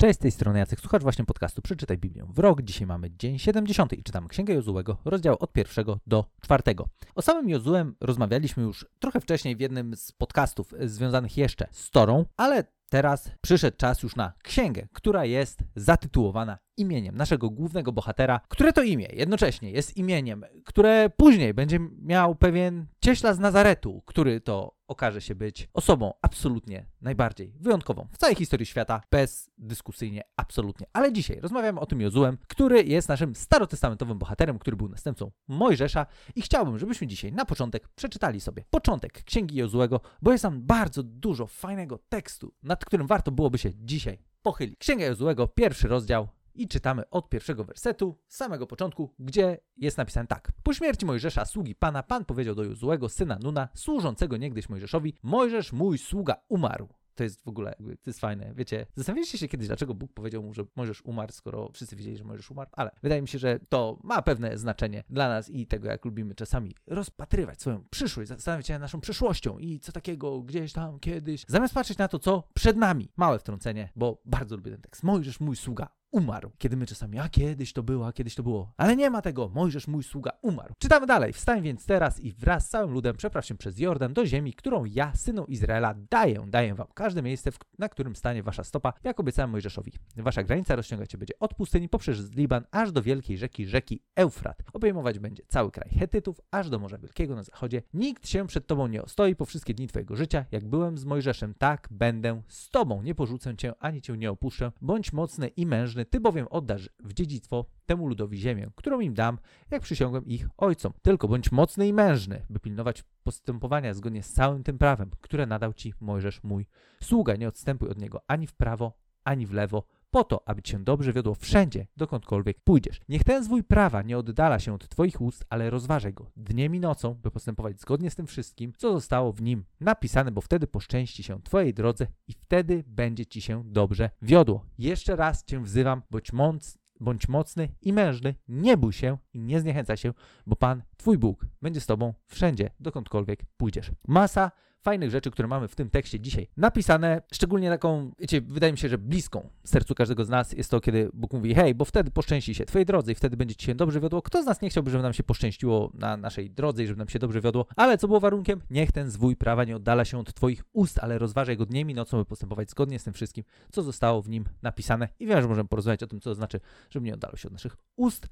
Cześć, z tej strony Jacek, słuchacz właśnie podcastu Przeczytaj Biblię w rok. Dzisiaj mamy dzień 70 i czytamy Księgę Jozułego, rozdział od pierwszego do czwartego. O samym Jozułem rozmawialiśmy już trochę wcześniej w jednym z podcastów związanych jeszcze z Torą, ale teraz przyszedł czas już na księgę, która jest zatytułowana imieniem naszego głównego bohatera, które to imię jednocześnie jest imieniem, które później będzie miał pewien cieśla z Nazaretu, który to okaże się być osobą absolutnie najbardziej wyjątkową w całej historii świata, bezdyskusyjnie, absolutnie. Ale dzisiaj rozmawiamy o tym Jozułem, który jest naszym starotestamentowym bohaterem, który był następcą Mojżesza i chciałbym, żebyśmy dzisiaj na początek przeczytali sobie początek Księgi Jozułego, bo jest tam bardzo dużo fajnego tekstu, nad którym warto byłoby się dzisiaj pochylić. Księga Jozułego, pierwszy rozdział, i czytamy od pierwszego wersetu, samego początku, gdzie jest napisane tak. Po śmierci Mojżesza, sługi Pana, Pan powiedział do Jozułego, syna Nuna, służącego niegdyś Mojżeszowi, Mojżesz, mój sługa, umarł. To jest w ogóle, to jest fajne. Wiecie, zastanawialiście się kiedyś, dlaczego Bóg powiedział mu, że Mojżesz umarł, skoro wszyscy wiedzieli, że Mojżesz umarł, ale wydaje mi się, że to ma pewne znaczenie dla nas i tego, jak lubimy czasami rozpatrywać swoją przyszłość, zastanawiać się nad naszą przyszłością i co takiego gdzieś tam kiedyś, zamiast patrzeć na to, co przed nami. Małe wtrącenie, bo bardzo lubię ten tekst. Mojżesz, mój sługa, umarł. Kiedy my czasami, a kiedyś to było, a kiedyś to było. Ale nie ma tego, Mojżesz, mój sługa, umarł. Czytamy dalej. Wstań więc teraz i wraz z całym ludem przepraw się przez Jordan do ziemi, którą ja, synu Izraela, daję. Daję wam każde miejsce, na którym stanie wasza stopa, jak obiecałem Mojżeszowi. Wasza granica rozciągać się będzie od pustyni poprzez Liban, aż do wielkiej rzeki, rzeki Eufrat. Obejmować będzie cały kraj Hetytów, aż do Morza Wielkiego na zachodzie. Nikt się przed tobą nie ostoi po wszystkie dni twojego życia. Jak byłem z Mojżeszem, tak będę z tobą. Nie porzucę cię, ani cię nie opuszczę. Bądź mocny i mężny, ty bowiem oddasz w dziedzictwo temu ludowi ziemię, którą im dam, jak przysiągłem ich ojcom. Tylko bądź mocny i mężny, by pilnować postępowania zgodnie z całym tym prawem, które nadał ci Mojżesz mój sługa. Nie odstępuj od niego ani w prawo, ani w lewo, po to, aby cię dobrze wiodło wszędzie, dokądkolwiek pójdziesz. Niech ten zwój prawa nie oddala się od twoich ust, ale rozważaj go dniem i nocą, by postępować zgodnie z tym wszystkim, co zostało w nim napisane, bo wtedy poszczęści się twojej drodze i wtedy będzie ci się dobrze wiodło. Jeszcze raz cię wzywam, bądź moc, bądź mocny i mężny, nie bój się i nie zniechęcaj się, bo Pan, Twój Bóg, będzie z Tobą wszędzie, dokądkolwiek pójdziesz. Masa fajnych rzeczy, które mamy w tym tekście dzisiaj napisane, szczególnie taką, wiecie, wydaje mi się, że bliską sercu każdego z nas jest to, kiedy Bóg mówi, hej, bo wtedy poszczęści się Twojej drodze i wtedy będzie Ci się dobrze wiodło. Kto z nas nie chciałby, żeby nam się poszczęściło na naszej drodze i żeby nam się dobrze wiodło? Ale co było warunkiem? Niech ten zwój prawa nie oddala się od Twoich ust, ale rozważaj go dniem i nocą, by postępować zgodnie z tym wszystkim, co zostało w nim napisane. I wiem, że możemy porozmawiać o tym, co to znaczy, żeby nie oddalał się od naszych ust,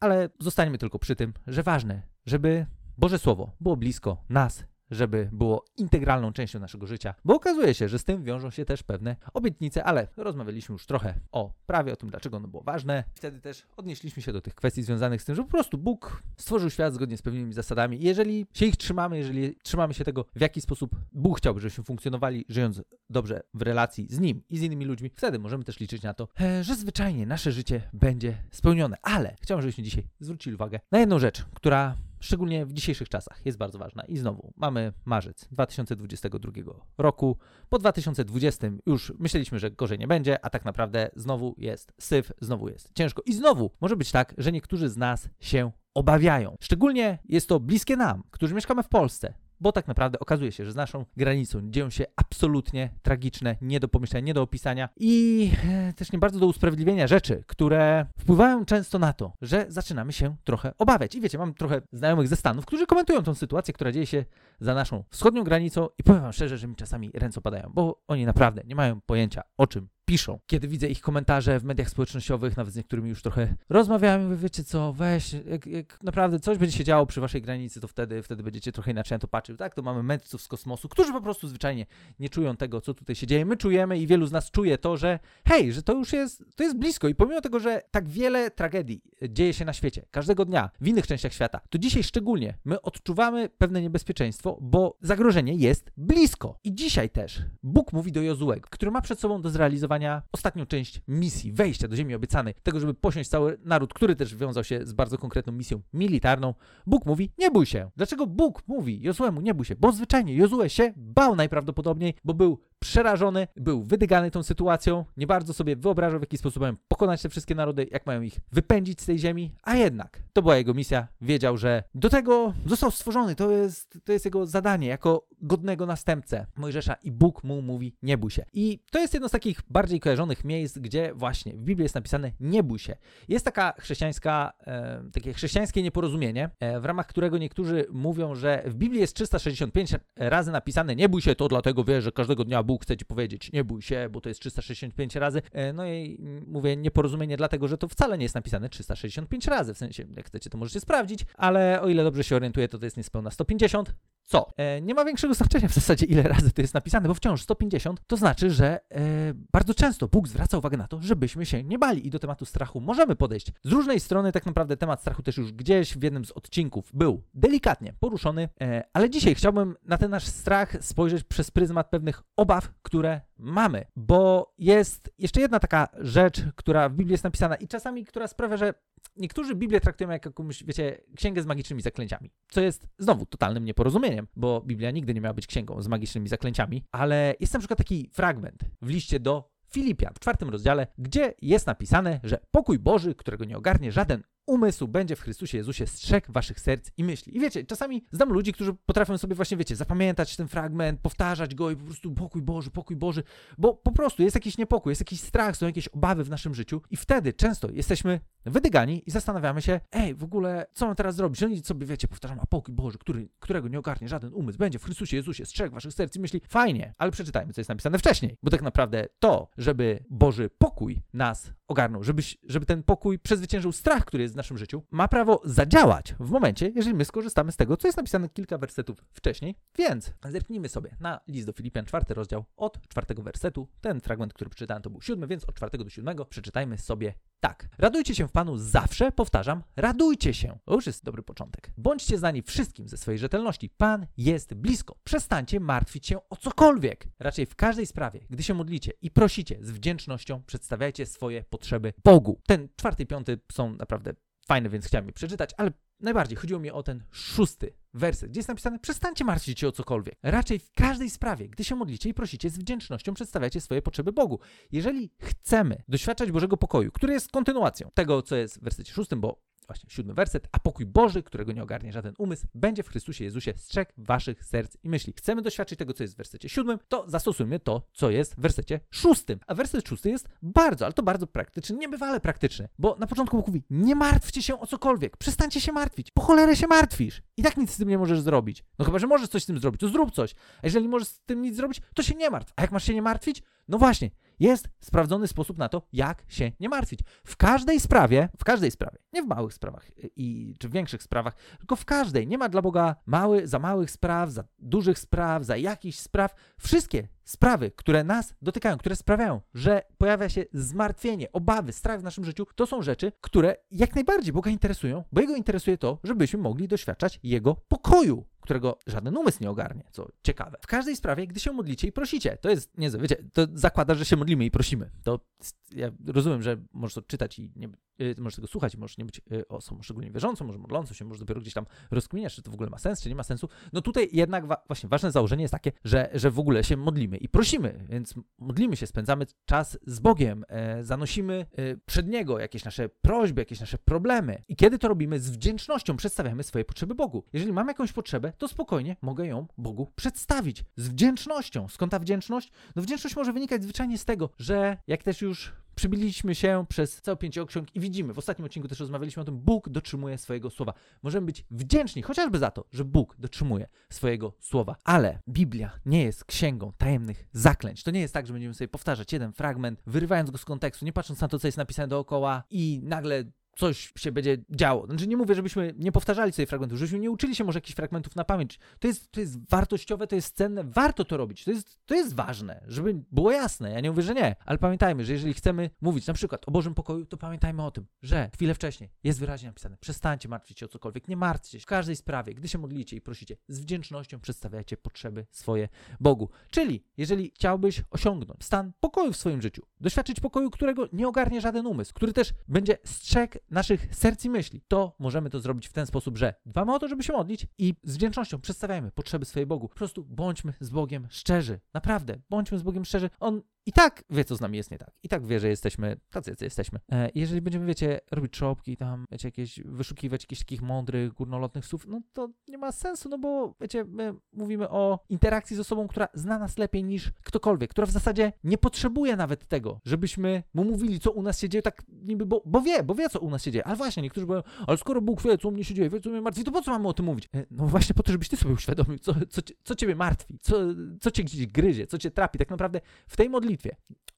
ale zostańmy tylko przy tym, że ważne, żeby Boże Słowo było blisko nas, żeby było integralną częścią naszego życia, bo okazuje się, że z tym wiążą się też pewne obietnice, ale rozmawialiśmy już trochę o prawie, o tym, dlaczego ono było ważne. Wtedy też odnieśliśmy się do tych kwestii związanych z tym, że po prostu Bóg stworzył świat zgodnie z pewnymi zasadami jeżeli się ich trzymamy, jeżeli trzymamy się tego, w jaki sposób Bóg chciałby, żebyśmy funkcjonowali, żyjąc dobrze w relacji z Nim i z innymi ludźmi, wtedy możemy też liczyć na to, e, że zwyczajnie nasze życie będzie spełnione. Ale chciałbym, żebyśmy dzisiaj zwrócili uwagę na jedną rzecz, która szczególnie w dzisiejszych czasach jest bardzo ważna. I znowu mamy marzec 2022 roku. Po 2020 już myśleliśmy, że gorzej nie będzie, a tak naprawdę znowu jest syf, znowu jest ciężko. I znowu może być tak, że niektórzy z nas się obawiają. Szczególnie jest to bliskie nam, którzy mieszkamy w Polsce bo tak naprawdę okazuje się, że z naszą granicą dzieją się absolutnie tragiczne, nie do pomyślenia, nie do opisania i e, też nie bardzo do usprawiedliwienia rzeczy, które wpływają często na to, że zaczynamy się trochę obawiać. I wiecie, mam trochę znajomych ze Stanów, którzy komentują tą sytuację, która dzieje się za naszą wschodnią granicą i powiem wam szczerze, że mi czasami ręce opadają, bo oni naprawdę nie mają pojęcia o czym piszą. Kiedy widzę ich komentarze w mediach społecznościowych, nawet z niektórymi już trochę rozmawiałem, mówię, wiecie co, weź, jak, jak, naprawdę coś będzie się działo przy waszej granicy, to wtedy, wtedy będziecie trochę inaczej na to patrzył. Tak, to mamy mędrców z kosmosu, którzy po prostu zwyczajnie nie czują tego, co tutaj się dzieje. My czujemy i wielu z nas czuje to, że hej, że to już jest, to jest blisko i pomimo tego, że tak wiele tragedii dzieje się na świecie, każdego dnia, w innych częściach świata, to dzisiaj szczególnie my odczuwamy pewne niebezpieczeństwo, bo zagrożenie jest blisko. I dzisiaj też Bóg mówi do Jozuego, który ma przed sobą do zrealizowania ostatnią część misji, wejścia do ziemi obiecanej, tego, żeby posiąść cały naród, który też wiązał się z bardzo konkretną misją militarną, Bóg mówi, nie bój się. Dlaczego Bóg mówi Jozuemu, nie bój się? Bo zwyczajnie Jozue się bał najprawdopodobniej, bo był przerażony, był wydygany tą sytuacją, nie bardzo sobie wyobrażał, w jaki sposób mają pokonać te wszystkie narody, jak mają ich wypędzić z tej ziemi, a jednak to była jego misja. Wiedział, że do tego został stworzony, to jest, to jest jego zadanie jako godnego następcę Mojżesza i Bóg mu mówi nie bój się. I to jest jedno z takich bardziej kojarzonych miejsc, gdzie właśnie w Biblii jest napisane nie bój się. Jest taka chrześcijańska, e, takie chrześcijańskie nieporozumienie, e, w ramach którego niektórzy mówią, że w Biblii jest 365 razy napisane nie bój się, to dlatego wie, że każdego dnia Bóg chce ci powiedzieć nie bój się, bo to jest 365 razy. E, no i mówię nieporozumienie dlatego, że to wcale nie jest napisane 365 razy, w sensie jak chcecie to możecie sprawdzić, ale o ile dobrze się orientuję, to to jest niespełna 150, co? E, nie ma większego znaczenia w zasadzie, ile razy to jest napisane, bo wciąż 150 to znaczy, że e, bardzo często Bóg zwraca uwagę na to, żebyśmy się nie bali i do tematu strachu możemy podejść. Z różnej strony, tak naprawdę, temat strachu też już gdzieś w jednym z odcinków był delikatnie poruszony, e, ale dzisiaj chciałbym na ten nasz strach spojrzeć przez pryzmat pewnych obaw, które mamy, bo jest jeszcze jedna taka rzecz, która w Biblii jest napisana i czasami, która sprawia, że niektórzy Biblię traktują jak jakąś, wiecie, księgę z magicznymi zaklęciami, co jest znowu totalnym nieporozumieniem, bo Biblia nigdy nie miała być księgą z magicznymi zaklęciami, ale jest na przykład taki fragment w liście do Filipian w czwartym rozdziale, gdzie jest napisane, że pokój Boży, którego nie ogarnie żaden umysł będzie w Chrystusie Jezusie strzegł waszych serc i myśli. I wiecie, czasami znam ludzi, którzy potrafią sobie właśnie, wiecie, zapamiętać ten fragment, powtarzać go i po prostu pokój Boży, pokój Boży, bo po prostu jest jakiś niepokój, jest jakiś strach, są jakieś obawy w naszym życiu i wtedy często jesteśmy wydygani i zastanawiamy się, ej, w ogóle, co mam teraz zrobić? Oni sobie, wiecie, powtarzam, a pokój Boży, który, którego nie ogarnie żaden umysł, będzie w Chrystusie Jezusie strzegł waszych serc i myśli, fajnie, ale przeczytajmy, co jest napisane wcześniej, bo tak naprawdę to, żeby Boży pokój nas ogarnął, żeby, żeby ten pokój przezwyciężył strach, który jest naszym życiu, ma prawo zadziałać w momencie, jeżeli my skorzystamy z tego, co jest napisane kilka wersetów wcześniej. Więc zerknijmy sobie na list do Filipian, czwarty rozdział, od czwartego wersetu. Ten fragment, który przeczytałem, to był siódmy, więc od czwartego do siódmego przeczytajmy sobie tak. Radujcie się w Panu zawsze, powtarzam, radujcie się. To już jest dobry początek. Bądźcie znani wszystkim ze swojej rzetelności. Pan jest blisko. Przestańcie martwić się o cokolwiek. Raczej w każdej sprawie, gdy się modlicie i prosicie z wdzięcznością, przedstawiajcie swoje potrzeby Bogu. Ten czwarty i piąty są naprawdę fajne, więc chciałem je przeczytać, ale najbardziej chodziło mi o ten szósty werset, gdzie jest napisane: Przestańcie martwić się o cokolwiek. Raczej w każdej sprawie, gdy się modlicie i prosicie, z wdzięcznością przedstawiacie swoje potrzeby Bogu. Jeżeli chcemy doświadczać Bożego pokoju, który jest kontynuacją tego, co jest w wersecie szóstym, bo właśnie siódmy werset, a pokój Boży, którego nie ogarnie żaden umysł, będzie w Chrystusie Jezusie strzeg waszych serc i myśli. Chcemy doświadczyć tego, co jest w wersecie siódmym, to zastosujmy to, co jest w wersecie szóstym. A werset szósty jest bardzo, ale to bardzo praktyczny, niebywale praktyczny, bo na początku Bóg mówi, nie martwcie się o cokolwiek, przestańcie się martwić, po cholerę się martwisz. I tak nic z tym nie możesz zrobić. No chyba, że możesz coś z tym zrobić, to zrób coś. A jeżeli możesz z tym nic zrobić, to się nie martw. A jak masz się nie martwić? No właśnie, jest sprawdzony sposób na to, jak się nie martwić. W każdej sprawie, w każdej sprawie, nie w małych sprawach i, czy w większych sprawach, tylko w każdej. Nie ma dla Boga mały, za małych spraw, za dużych spraw, za jakichś spraw. Wszystkie sprawy, które nas dotykają, które sprawiają, że pojawia się zmartwienie, obawy, strach w naszym życiu, to są rzeczy, które jak najbardziej Boga interesują, bo Jego interesuje to, żebyśmy mogli doświadczać Jego pokoju którego żaden umysł nie ogarnie, co ciekawe. W każdej sprawie, gdy się modlicie i prosicie, to jest niezłe, wiecie, to zakłada, że się modlimy i prosimy. To ja rozumiem, że możesz to czytać i nie, możesz tego słuchać możesz nie być y, osobą szczególnie wierzącą, może modlącą się, może dopiero gdzieś tam rozkminiać, czy to w ogóle ma sens, czy nie ma sensu. No tutaj jednak wa właśnie ważne założenie jest takie, że, że w ogóle się modlimy i prosimy, więc modlimy się, spędzamy czas z Bogiem, e, zanosimy e, przed Niego jakieś nasze prośby, jakieś nasze problemy. I kiedy to robimy, z wdzięcznością przedstawiamy swoje potrzeby Bogu. Jeżeli mam jakąś potrzebę, to spokojnie mogę ją Bogu przedstawić. Z wdzięcznością. Skąd ta wdzięczność? No wdzięczność może wynikać zwyczajnie z tego, że jak też już przybiliśmy się przez cały pięcioksiąg i widzimy, w ostatnim odcinku też rozmawialiśmy o tym, Bóg dotrzymuje swojego słowa. Możemy być wdzięczni chociażby za to, że Bóg dotrzymuje swojego słowa. Ale Biblia nie jest księgą tajemnych zaklęć. To nie jest tak, że będziemy sobie powtarzać jeden fragment, wyrywając go z kontekstu, nie patrząc na to, co jest napisane dookoła i nagle coś się będzie działo. Znaczy nie mówię, żebyśmy nie powtarzali sobie fragmentów, żebyśmy nie uczyli się może jakichś fragmentów na pamięć. To jest, to jest wartościowe, to jest cenne, warto to robić. To jest, to jest ważne, żeby było jasne. Ja nie mówię, że nie, ale pamiętajmy, że jeżeli chcemy mówić na przykład o Bożym pokoju, to pamiętajmy o tym, że chwilę wcześniej jest wyraźnie napisane, przestańcie martwić się o cokolwiek, nie martwcie się. W każdej sprawie, gdy się modlicie i prosicie, z wdzięcznością przedstawiacie potrzeby swoje Bogu. Czyli jeżeli chciałbyś osiągnąć stan pokoju w swoim życiu, doświadczyć pokoju, którego nie ogarnie żaden umysł, który też będzie strzegł naszych serc i myśli, to możemy to zrobić w ten sposób, że dbamy o to, żeby się modlić i z wdzięcznością przedstawiajmy potrzeby swojej Bogu. Po prostu bądźmy z Bogiem szczerzy. Naprawdę, bądźmy z Bogiem szczerzy. On i tak wie, co z nami jest nie tak. I tak wie, że jesteśmy tacy, jacy jesteśmy. E, jeżeli będziemy, wiecie, robić czopki, tam, wiecie, jakieś, wyszukiwać jakichś takich mądrych, górnolotnych słów, no to nie ma sensu, no bo, wiecie, my mówimy o interakcji z osobą, która zna nas lepiej niż ktokolwiek, która w zasadzie nie potrzebuje nawet tego, żebyśmy mu mówili, co u nas się dzieje, tak niby, bo, bo wie, bo wie, co u nas się dzieje. Ale właśnie, niektórzy mówią, ale skoro Bóg wie, co u mnie się dzieje, wie, co mnie martwi, to po co mamy o tym mówić? E, no właśnie po to, żebyś ty sobie uświadomił, co, co, co ciebie martwi, co, co cię gdzieś gryzie, co cię trapi. Tak naprawdę w tej modlitwie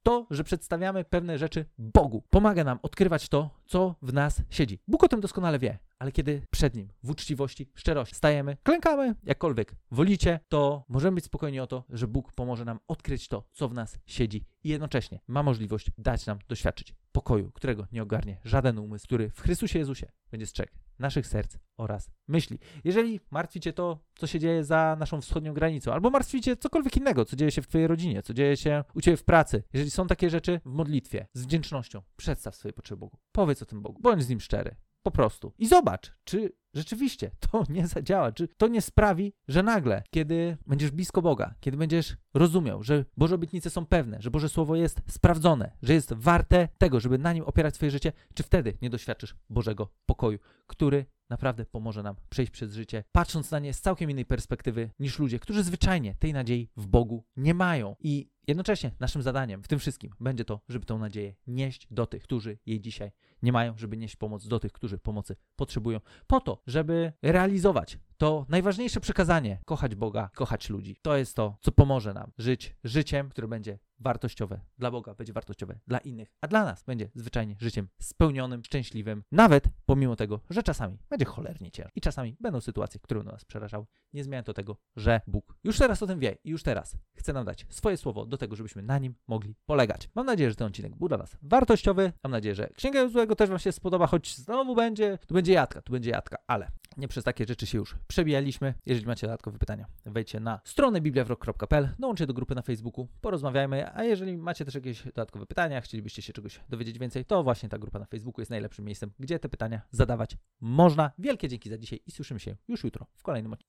to, że przedstawiamy pewne rzeczy Bogu, pomaga nam odkrywać to, co w nas siedzi. Bóg o tym doskonale wie, ale kiedy przed Nim w uczciwości, szczerości stajemy, klękamy, jakkolwiek wolicie, to możemy być spokojni o to, że Bóg pomoże nam odkryć to, co w nas siedzi. I jednocześnie ma możliwość dać nam doświadczyć pokoju, którego nie ogarnie żaden umysł, który w Chrystusie Jezusie będzie strzegł naszych serc oraz myśli. Jeżeli martwicie to, co się dzieje za naszą wschodnią granicą, albo martwicie cokolwiek innego, co dzieje się w Twojej rodzinie, co dzieje się u Ciebie w pracy, jeżeli są takie rzeczy w modlitwie, z wdzięcznością, przedstaw swoje potrzeby Bogu. Powiedz o tym Bogu, bądź z Nim szczery. Po prostu. I zobacz, czy rzeczywiście to nie zadziała, czy to nie sprawi, że nagle, kiedy będziesz blisko Boga, kiedy będziesz rozumiał, że Boże obietnice są pewne, że Boże Słowo jest sprawdzone, że jest warte tego, żeby na nim opierać swoje życie, czy wtedy nie doświadczysz Bożego pokoju, który naprawdę pomoże nam przejść przez życie, patrząc na nie z całkiem innej perspektywy niż ludzie, którzy zwyczajnie tej nadziei w Bogu nie mają. I jednocześnie naszym zadaniem w tym wszystkim będzie to, żeby tą nadzieję nieść do tych, którzy jej dzisiaj nie mają, żeby nieść pomoc do tych, którzy pomocy potrzebują, po to, żeby realizować to najważniejsze przekazanie kochać Boga, kochać ludzi. To jest to, co pomoże nam żyć życiem, które będzie wartościowe dla Boga, będzie wartościowe dla innych, a dla nas będzie zwyczajnie życiem spełnionym, szczęśliwym, nawet pomimo tego, że czasami będzie cholernie ciężko i czasami będą sytuacje, które nas przerażały. Nie zmienia to tego, że Bóg już teraz o tym wie i już teraz chce nam dać swoje słowo do tego, żebyśmy na nim mogli polegać. Mam nadzieję, że ten odcinek był dla Was wartościowy. Mam nadzieję, że Księga Złego też Wam się spodoba, choć znowu będzie, tu będzie jadka, tu będzie jadka, ale nie przez takie rzeczy się już przebijaliśmy. Jeżeli macie dodatkowe pytania, wejdźcie na stronę bibliawrok.pl, dołączcie do grupy na Facebooku, porozmawiajmy, a jeżeli macie też jakieś dodatkowe pytania, chcielibyście się czegoś dowiedzieć więcej, to właśnie ta grupa na Facebooku jest najlepszym miejscem, gdzie te pytania zadawać można. Wielkie dzięki za dzisiaj i słyszymy się już jutro w kolejnym odcinku.